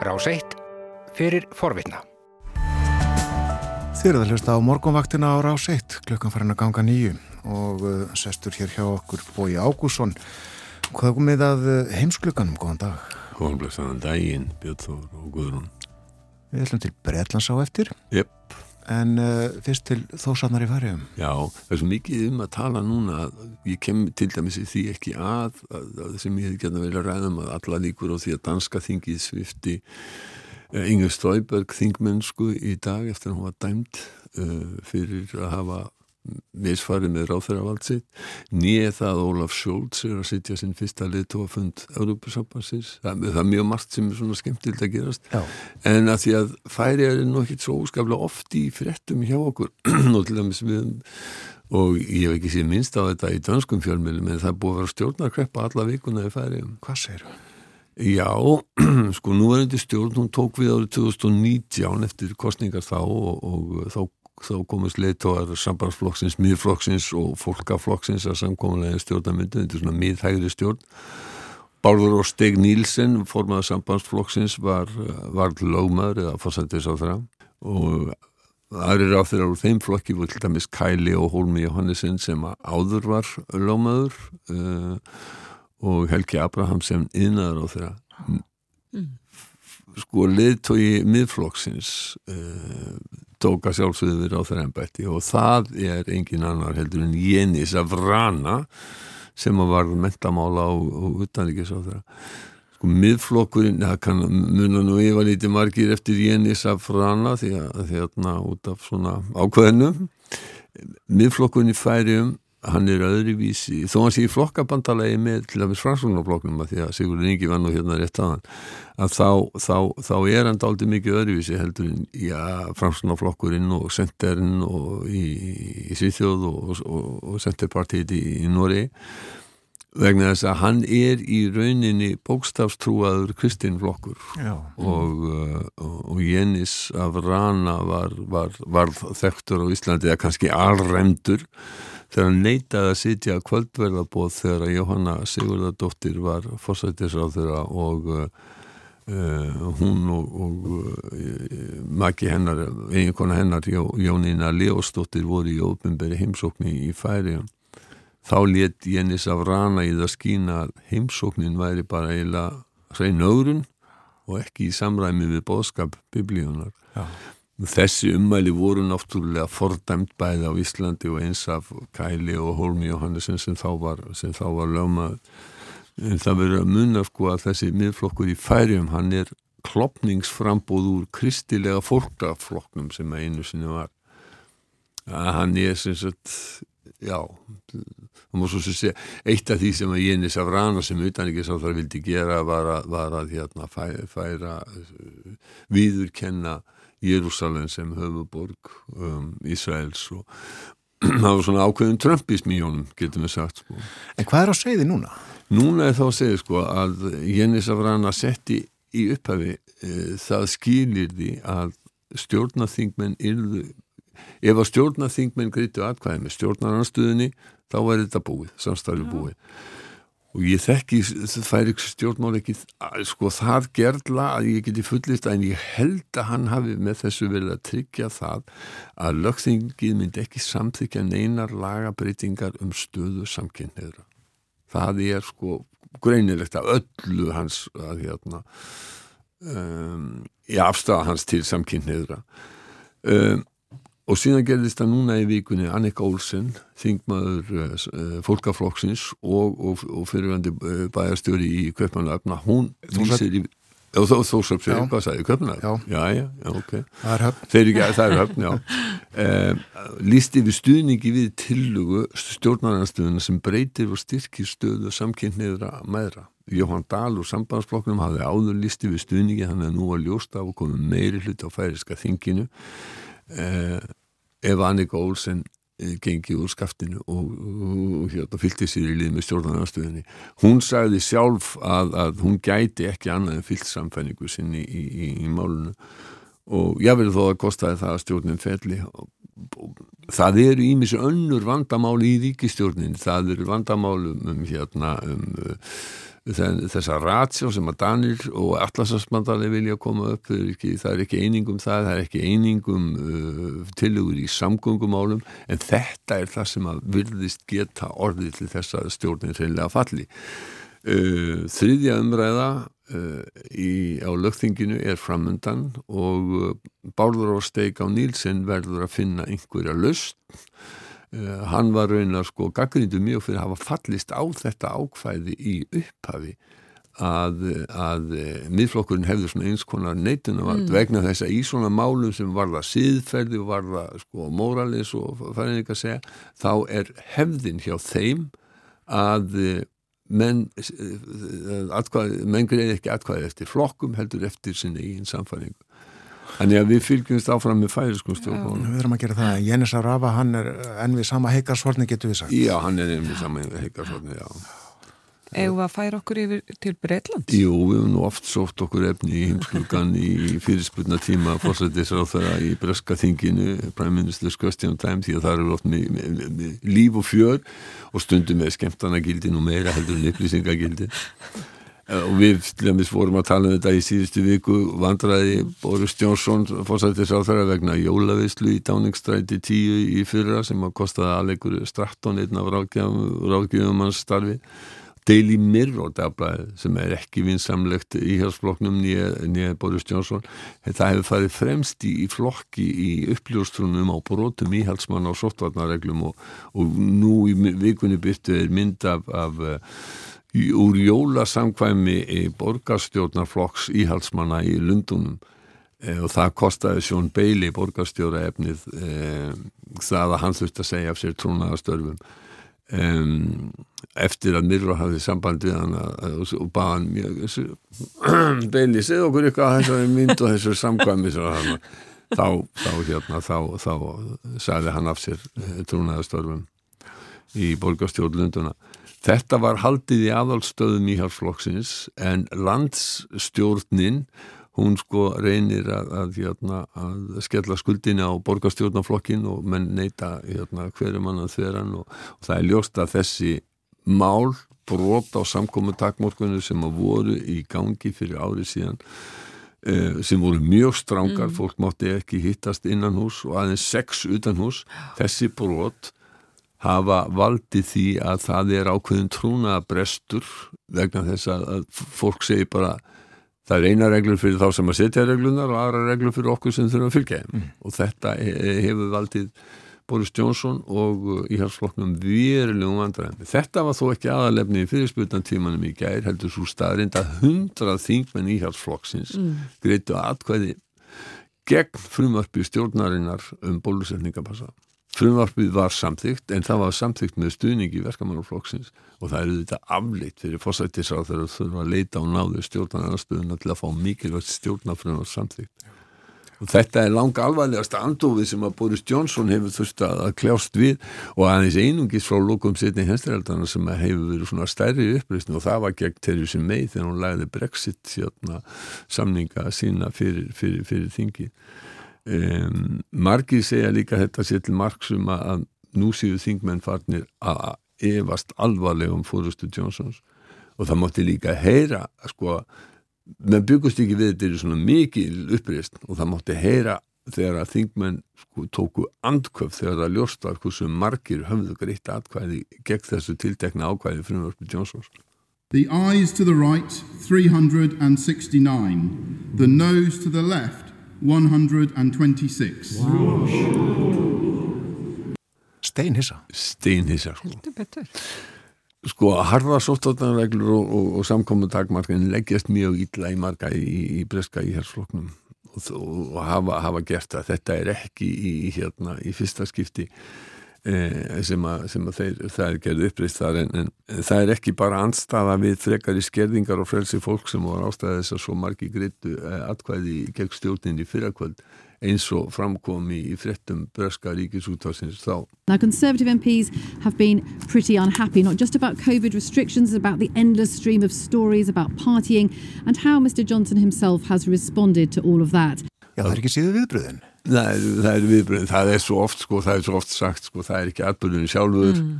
Rás 1 fyrir forvitna. Þið eruð að hlusta á morgunvaktina á Rás 1, klukkan farin að ganga nýju og uh, sestur hér hjá okkur Bói Ágússon. Hvað komið að uh, heimsklukkanum, góðan dag? Góðan blessaðan daginn, Björn Þór og Guðrún. Við ætlum til Breitlands á eftir. Jöpp. En uh, fyrst til þósarnar í fariðum. Já, það er svo mikið um að tala núna að ég kem til dæmis í því ekki að, að, að sem ég hef gætið að velja að ræðum að alla líkur á því að danska þingið svifti uh, Inge Stræberg þingmennsku í dag eftir að hún var dæmt uh, fyrir að hafa misfarið með ráþæravald sitt nýið það að Ólaf Sjólds er að sitja sinn fyrsta liðtóafund Európa-sambansins, það, það er mjög margt sem er svona skemmtild að gerast Já. en að því að færi er nú ekki svo óskaplega oft í fréttum hjá okkur og til dæmis við og ég hef ekki séð minnst á þetta í danskum fjölmjölum en það er búið að vera stjórnarkreppa alla vikuna í færi Hvað segir þú? Já, sko nú er þetta stjórn, hún tók við árið 2019 eftir kostningar þá og, og þá þá komist leitóar sambandsflokksins, miðflokksins og fólkaflokksins að samkominlega stjórnarmyndu, þetta er svona miðhægri stjórn. Bárður og Steg Nílsen formaða sambandsflokksins var, var lögmaður eða fórsættis á þeirra og aðrir á þeirra úr þeim flokki voru til dæmis Kæli og Hólmi Jóhannesson sem áður var lögmaður uh, og Helgi Abraham sem yðnaður á þeirra mm. sko leitói miðflokksins uh, tóka sjálfsögður á þeirra ennbætti og það er engin annar heldur en Jenis Avrana sem að var mentamála og, og utanríkis á þeirra sko miðflokkurinn, það kann muna nú yfir lítið margir eftir Jenis Avrana því að þérna út af svona ákveðnum. Miðflokkurinn í færium hann er öðruvísi, þó hann sé í flokkabandalegi með til dæmis fransunarflokknum að því að Sigurður Ingi var nú hérna rétt aðan að þá, þá, þá er hann dálítið mikið öðruvísi heldur en já, fransunarflokkurinn og senterinn og í, í Svíþjóð og, og, og senterpartiet í, í Nóri vegna þess að hann er í rauninni bókstafstrúaður kristinflokkur. Og, og, og Jenis af Rana var, var, var þekktur á Íslandi eða kannski alremdur þegar hann neitaði að sitja að kvöldverðabóð þegar Jóhanna Sigurðardóttir var fórsættisráð þeirra og uh, hún og, og uh, maki hennar, eiginkona hennar Jó, Jónína Leostóttir voru í ópenberi heimsókni í færi þá let Jennis af rana í það skína að heimsóknin væri bara eiginlega hrein ögrun og ekki í samræmi við bóðskap biblíunar Já Þessi ummæli voru náttúrulega fordæmt bæði á Íslandi og eins af Kæli og Holmi Jóhannesson sem þá var, var lögmað. En það verður að munna sko að þessi miðflokkur í færium, hann er klopningsframbóð úr kristilega fólkaflokknum sem að einu sinni var. Að hann er sem sagt, já, það múið svo sem segja, eitt af því sem að Jénis af Rana sem utan ekki sá þar vildi gera var að, var að hérna, færa, færa viðurkenna Jérúsalem sem höfuborg um, Ísraels og það var svona ákveðin trömpism í honum, getum við sagt sko. En hvað er á segði núna? Núna er þá að segja sko að Jennis Avrana setti í upphafi e, það skilir því að stjórnaþingmenn yrðu, ef að stjórnaþingmenn greitu atkvæði með stjórnaranstöðinni þá var þetta búið, samstæðu búið og ég þekki færi stjórnmál ekki sko það gerðla að ég geti fullist en ég held að hann hafi með þessu verið að tryggja það að lögþingið myndi ekki samþykja neinar lagabreitingar um stöðu samkynniðra það er sko greinilegt að öllu hans að hérna um, í afstæða hans til samkynniðra um, Og síðan gerðist það núna í vikunni Annika Olsen, þingmaður uh, fólkaflokksins og, og, og fyrirvændi uh, bæjarstjóri í Köpmanöfna, hún lýsir í Þórsöpsveg, hvað sagði, Köpmanöfn? Já. já, já, ok. Það er höfn. Þeir ekki, það er höfn, já. Um, lýsti við stuðningi við tillugu stjórnarnarstöðuna sem breytir og styrkir stöðu samkynniðra meðra. Jóhann Dahl úr sambandsflokknum hafði áður lýsti við stuðningi, hann er nú að ljósta og komið meiri hlut á færiska þinginu. Uh, ef Annika Olsen gengi úr skaftinu og, og, og hérna, fylgti sér í lið með stjórnarnarstöðinni hún sagði sjálf að, að hún gæti ekki annað en fyllt samfæningu sinni í, í, í málunu og ég verði þó að kostaði það að stjórnin felli það eru ímis önnur vandamáli í ríkistjórnin það eru vandamáli um, um hérna um þessa ratsjá sem að Danir og Atlasarsmandali vilja koma upp það er ekki, það er ekki einingum það það er ekki einingum uh, tilugur í samgöngumálum en þetta er það sem að virðist geta orðið til þess að stjórnin reynilega falli. Uh, þriðja umræða uh, í, á lögþinginu er framöndan og uh, Bárður og Steig á Nílsen verður að finna einhverja löst hann var raunar sko gaggrindu mjög fyrir að hafa fallist á þetta ákvæði í upphafi að, að uh, miðflokkurinn hefði svona eins konar neitunavald mm. vegna þess að í svona málum sem varða síðferði og varða sko móralis og færðin ekki að segja þá er hefðin hjá þeim að uh, menn menn greiði ekki atkvæði eftir flokkum heldur eftir sinni í einn samfæringu Þannig að við fylgjumst áfram með færiskum stjórnmálum. Við erum að gera það. Jennis Arafa, hann er enn við sama heikarsvorni, getur við sagt. Já, hann er enn við sama heikarsvorni, já. Eða að færa okkur yfir til Breitland? Jú, við hefum nú oft sótt okkur efni í heimsklugan í fyrirspurna tíma fórsættisráþara í Breska þinginu, Prime Minister's Question Time, því að það eru oft með, með, með líf og fjör og stundum með skemmtana-gildin og meira heldur en upplýsingagildin og við lemmis vorum að tala um þetta í síðustu viku vandraði Boris Jónsson fórsættis á þeirra vegna jólavislu í Dáningstræti 10 í fyrra sem að kostaði aðleikur Stratton einn af ráðgjöfum hans starfi. Daily Mirror dagblæði sem er ekki vinsamlegt í hérsflokknum nýja Boris Jónsson það hefur farið fremst í, í flokki í uppljóstrunum á brotum íhalsmann á softvarnareglum og, og nú í vikunni byrtu er mynd af, af úr jólasamkvæmi borgarstjórnarflokks íhalsmanna í Lundunum e, og það kostiði Sjón Beili borgarstjóra efnið e, það að hann þurfti að segja af sér trúnaðastörfum e, eftir að Mirro hafði samband við hann og baða hann mjög Beili, segð okkur eitthvað að þessari mynd og þessari samkvæmi þá, þá hérna þá, þá sagði hann af sér trúnaðastörfum í borgarstjórn Lunduna Þetta var haldið í aðalstöðum íhalsflokksins en landsstjórnin hún sko reynir að, að, hérna, að skella skuldina á borgarstjórnaflokkin og menn neyta hérna, hverju mann að þeirran og, og það er ljóst að þessi mál brot á samkomi takmórkunni sem að voru í gangi fyrir árið síðan eh, sem voru mjög strángar, mm. fólk mátti ekki hittast innan hús og aðeins sex utan hús, þessi brot hafa valdið því að það er ákveðin trúnabrestur vegna þess að fólk segir bara það er eina reglur fyrir þá sem að setja reglunar og aðra reglur fyrir okkur sem þurfum að fylgja mm. og þetta hefur valdið Boris Johnson og íhalsflokknum verulegum vandræðum. Þetta var þó ekki aðalefni í fyrirspiltantímanum í gær heldur svo staðrind að hundrað þingmenn íhalsflokksins mm. greitu aðkvæði gegn frumvarpi stjórnarinnar um bólusetningapassa Frumvarpið var samþygt en það var samþygt með stuðningi verkamannarflokksins og það eru þetta afleitt fyrir fósættisráð þegar þau þurfa að leita og náðu stjórnarnarstöðuna til að fá mikilvægt stjórnarfrumvar samþygt. Og þetta er langa alvarlegast andofið sem að Boris Johnson hefur þurft að kljást við og aðeins einungis frá lókum setni henstrældana sem hefur verið svona stærri uppreysni og það var gegn Theresa May þegar hún læði Brexit hérna, samninga sína fyrir, fyrir, fyrir þingið. Um, margir segja líka þetta sér til margsum að nú séu þingmenn farnir að evast alvarlegum fórustu Johnsons. Og það mátti líka heyra sko, menn byggust ekki við þetta er svona mikil uppreist og það mátti heyra þegar að þingmenn sko, tóku andköf þegar það ljóstar hversu margir höfðu greitt atkvæði gegn þessu tiltekna ákvæði frumvörpu Johnsons. The eyes to the right 369 The nose to the left 126 wow. Steinhissa. Steinhissa sko. Heldur betur. Sko að harfa sóttátanreglur og, og, og samkominn takmarkin leggjast mjög ítla í marga í, í breska í hersfloknum og, og hafa, hafa gert það. Þetta er ekki í, hérna, í fyrsta skipti sem að, sem að þeir, það er gerð uppreist þar en, en það er ekki bara anstafa við frekar í skerðingar og frelsi fólk sem voru ástæðið þess að svo margi greitu eh, atkvæði gegn stjórnin í fyrrakvöld eins og framkomi í frettum Breska ríkisútásins þá. Now Conservative MPs have been pretty unhappy, not just about COVID restrictions, about the endless stream of stories about partying and how Mr Johnson himself has responded to all of that. Já, það er ekki síðu viðbröðin. Nei, það er viðbröðin, það er svo oft sko, það er svo oft sagt sko, það er ekki atbyrðunni sjálfur. Mm.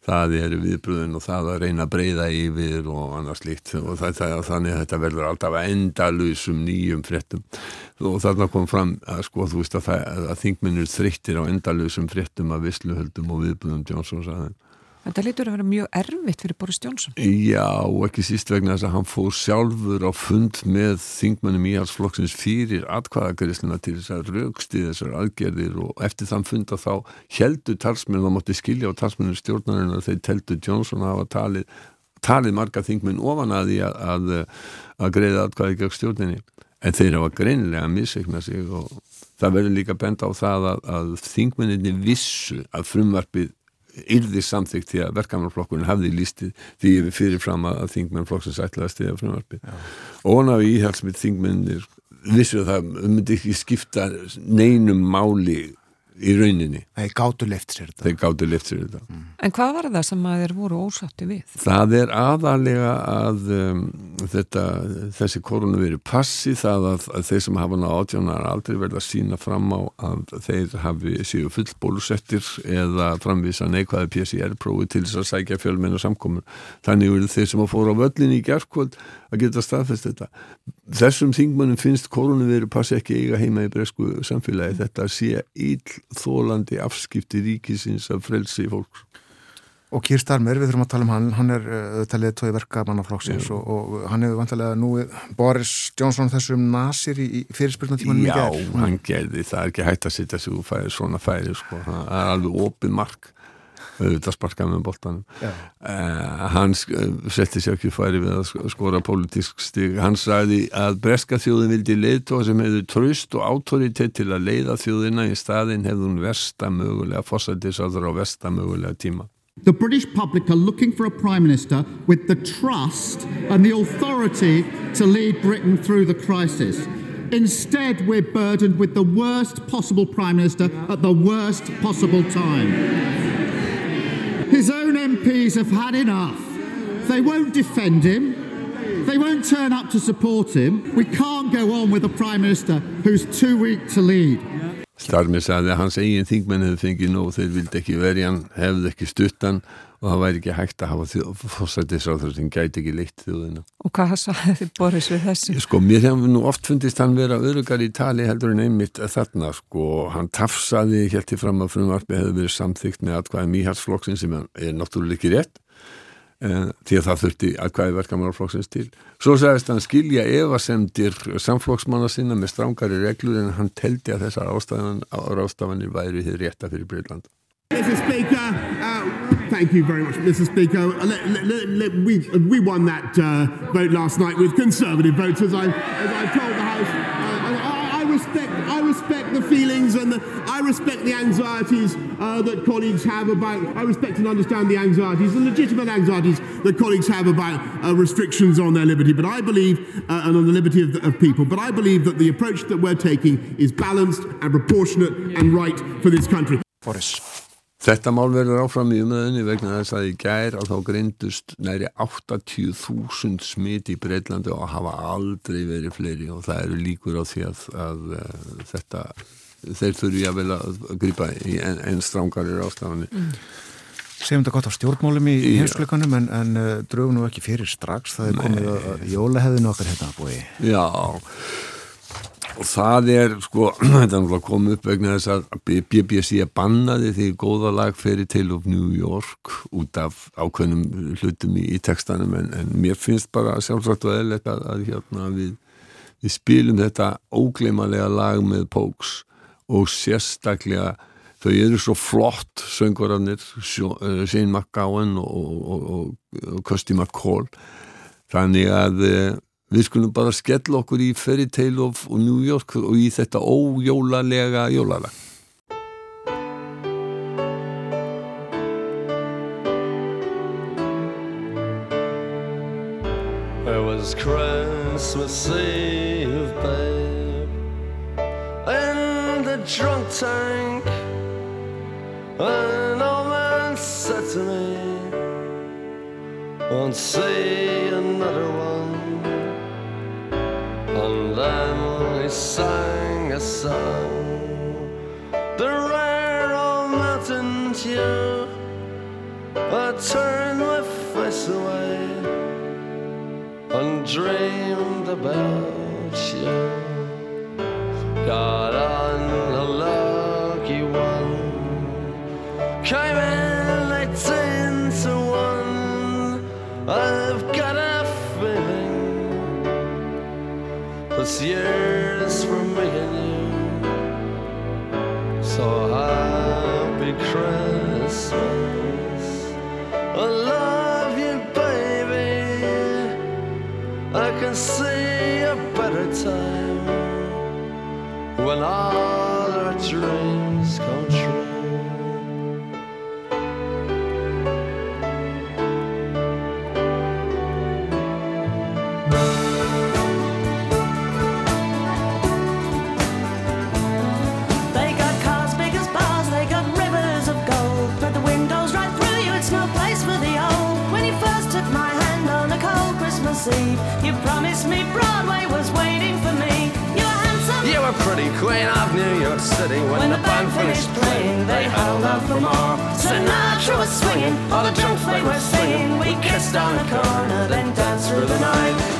það er viðbröðun og það að reyna að breyða yfir og annars líkt og það, það, þannig að þetta verður alltaf endalusum nýjum fréttum. Og þarna kom fram að sko þú veist að, að þingminnur þreyttir á endalusum fréttum af vissluhöldum og viðbröðum Jónsson saðin Þetta lítur að vera mjög erfitt fyrir Boris Johnson. Já, ekki síst vegna þess að hann fór sjálfur á fund með þingmannum íhalsflokksins fyrir atkvæðagriðsluna til þess að rauksti þessar aðgerðir og eftir þann funda þá heldur talsmenn, þá mótti skilja á talsmennum stjórnarinn að þeir teltu Johnson að hafa talið, talið marga þingmenn ofan að því að, að, að greiða atkvæði gegn stjórninni. En þeir hafa greinilega að misseikna sig og það verður líka benda á það að, að þingmenninni vissu að frumvarpið yrði samþygt því að verkamannflokkurinn hafði lístið því fyrirfram að þingmennflokksins ætlaði að stiða frumvarpi og hann hafi íhalsmið þingmennir vissu að það myndi ekki skipta neinum máli í rauninni. Þeir gáttu lift sér þetta. Þeir gáttu lift sér þetta. Mm. En hvað var það sem að þeir voru ósátti við? Það er aðalega að um, þetta, þessi korunu verið passi það að, að þeir sem hafa náðu átjánar aldrei verða að sína fram á að þeir hafi síðu fullbólusettir eða framvisa neikvæði PCR-prófi til þess að sækja fjölmenn og samkomur. Þannig eru þeir sem að fóra á völlin í gerðkvöld að geta staðfest þetta. Þessum þingmannum finnst korunu verið passi ekki eiga heima í bresku samfélagi. Þetta sé íll þólandi afskipti ríkisins af frelsi fólks. Og Kýr Starmer, við þurfum að tala um hann, hann er uh, talið tói verkamannaflokksins og, og hann hefur vantilega nú Boris Johnson þessum nasir í, í fyrirspyrnatímanum í gerð. Já, hann gerði, það er ekki hægt að sitja sig úr færi, svona færi, sko. það er alveg opið mark auðvitað sparkaði með boltanum. Uh, hann setti sér ekki færi við að skora pólitísk stig. Hann sagði að breska þjóðin vildi leiðtóa sem hefur tröst og autoritet til að leiða þjóðina. Í staðin hefði hún versta mögulega fórsættisáður á versta mögulega tíma. The British public are looking for a Prime Minister with the trust and the authority to lead Britain through the crisis. Instead, we're burdened with the worst possible Prime Minister at the worst possible time. His own MPs have had enough. They won't defend him. They won't turn up to support him. We can't go on with a Prime Minister who's too weak to lead. Starmi sagði að hans eigin þingmenn hefði fengið nóg þeir vildi ekki verja hann, hefði ekki stuttan og það væri ekki hægt að hafa fórsættisráður sem gæti ekki leitt þjóðina. Og hvað sagði þið Boris við þessu? Sko, mér hefði nú oft fundist hann vera örugar í tali heldur en einmitt þarna, sko, hann tafsaði hértti fram að frumvarpi hefði verið samþygt með atkvæðum íhalsflokksinn sem er náttúrulega ekki rétt en, því að það þurfti atkvæði verkamannarflokksins til. Svo sagðist hann skilja evasemdir samflokksmanna sinna með strángari reglur en hann teldi að þessar ástafanir uh, thank you very much, Mr. Speaker. Uh, let, let, let, we, we won that uh, vote last night with Conservative votes, as I, as I told the House. Uh, I, respect, I respect the feelings and the, I respect the anxieties uh, that colleagues have about. I respect and understand the anxieties, the legitimate anxieties that colleagues have about uh, restrictions on their liberty. But I believe, and on the liberty of, the, of people. But I believe that the approach that we're taking is balanced and proportionate and right for this country. Boris. Þetta mál verður áfram í umöðinni vegna þess að í gær að þá greindust næri 80.000 smit í Breitlandi og hafa aldrei verið fleiri og það eru líkur á því að, að, að þetta, þeir þurfi að vel að gripa í einn en strángarir ástafanir. Mm. Segjum þetta gott á stjórnmálum í heimsleikanum en, en uh, draugum nú ekki fyrir strax, það er komið að jólaheðinu okkar hérna búi. Já, og það er sko, þetta er náttúrulega komið upp vegna þess að BBC bannaði því góða lag Fairy Tale of New York út af ákveðnum hlutum í, í textanum. En, en mér finnst bara sjálfsagt og eðlert að, að hérna, við, við spilum þetta ógleymalega lag með Pokes og sérstaklega þau eru svo flott söngvararnir eh, Shane McGowan og, Kirsty McCall. Þannig að eh, Við skulum bara skella okkur í Fairy Tale of New York og í þetta ójólalega jólalag. There was Christmas Eve, babe In the drunk tank An old man said to me Won't see sang a song, the rare old mountain tune, I turned my face away and dreamed about you. Got on a lucky one, came in eighteen to one. I've got a feeling this year's hand on a cold Christmas Eve, you promised me Broadway was waiting Pretty queen of New York City when, When the band finished playing. They held out for more. Sinatra was swinging, all the drunks they were singing. We kissed on the corner, then danced through the night.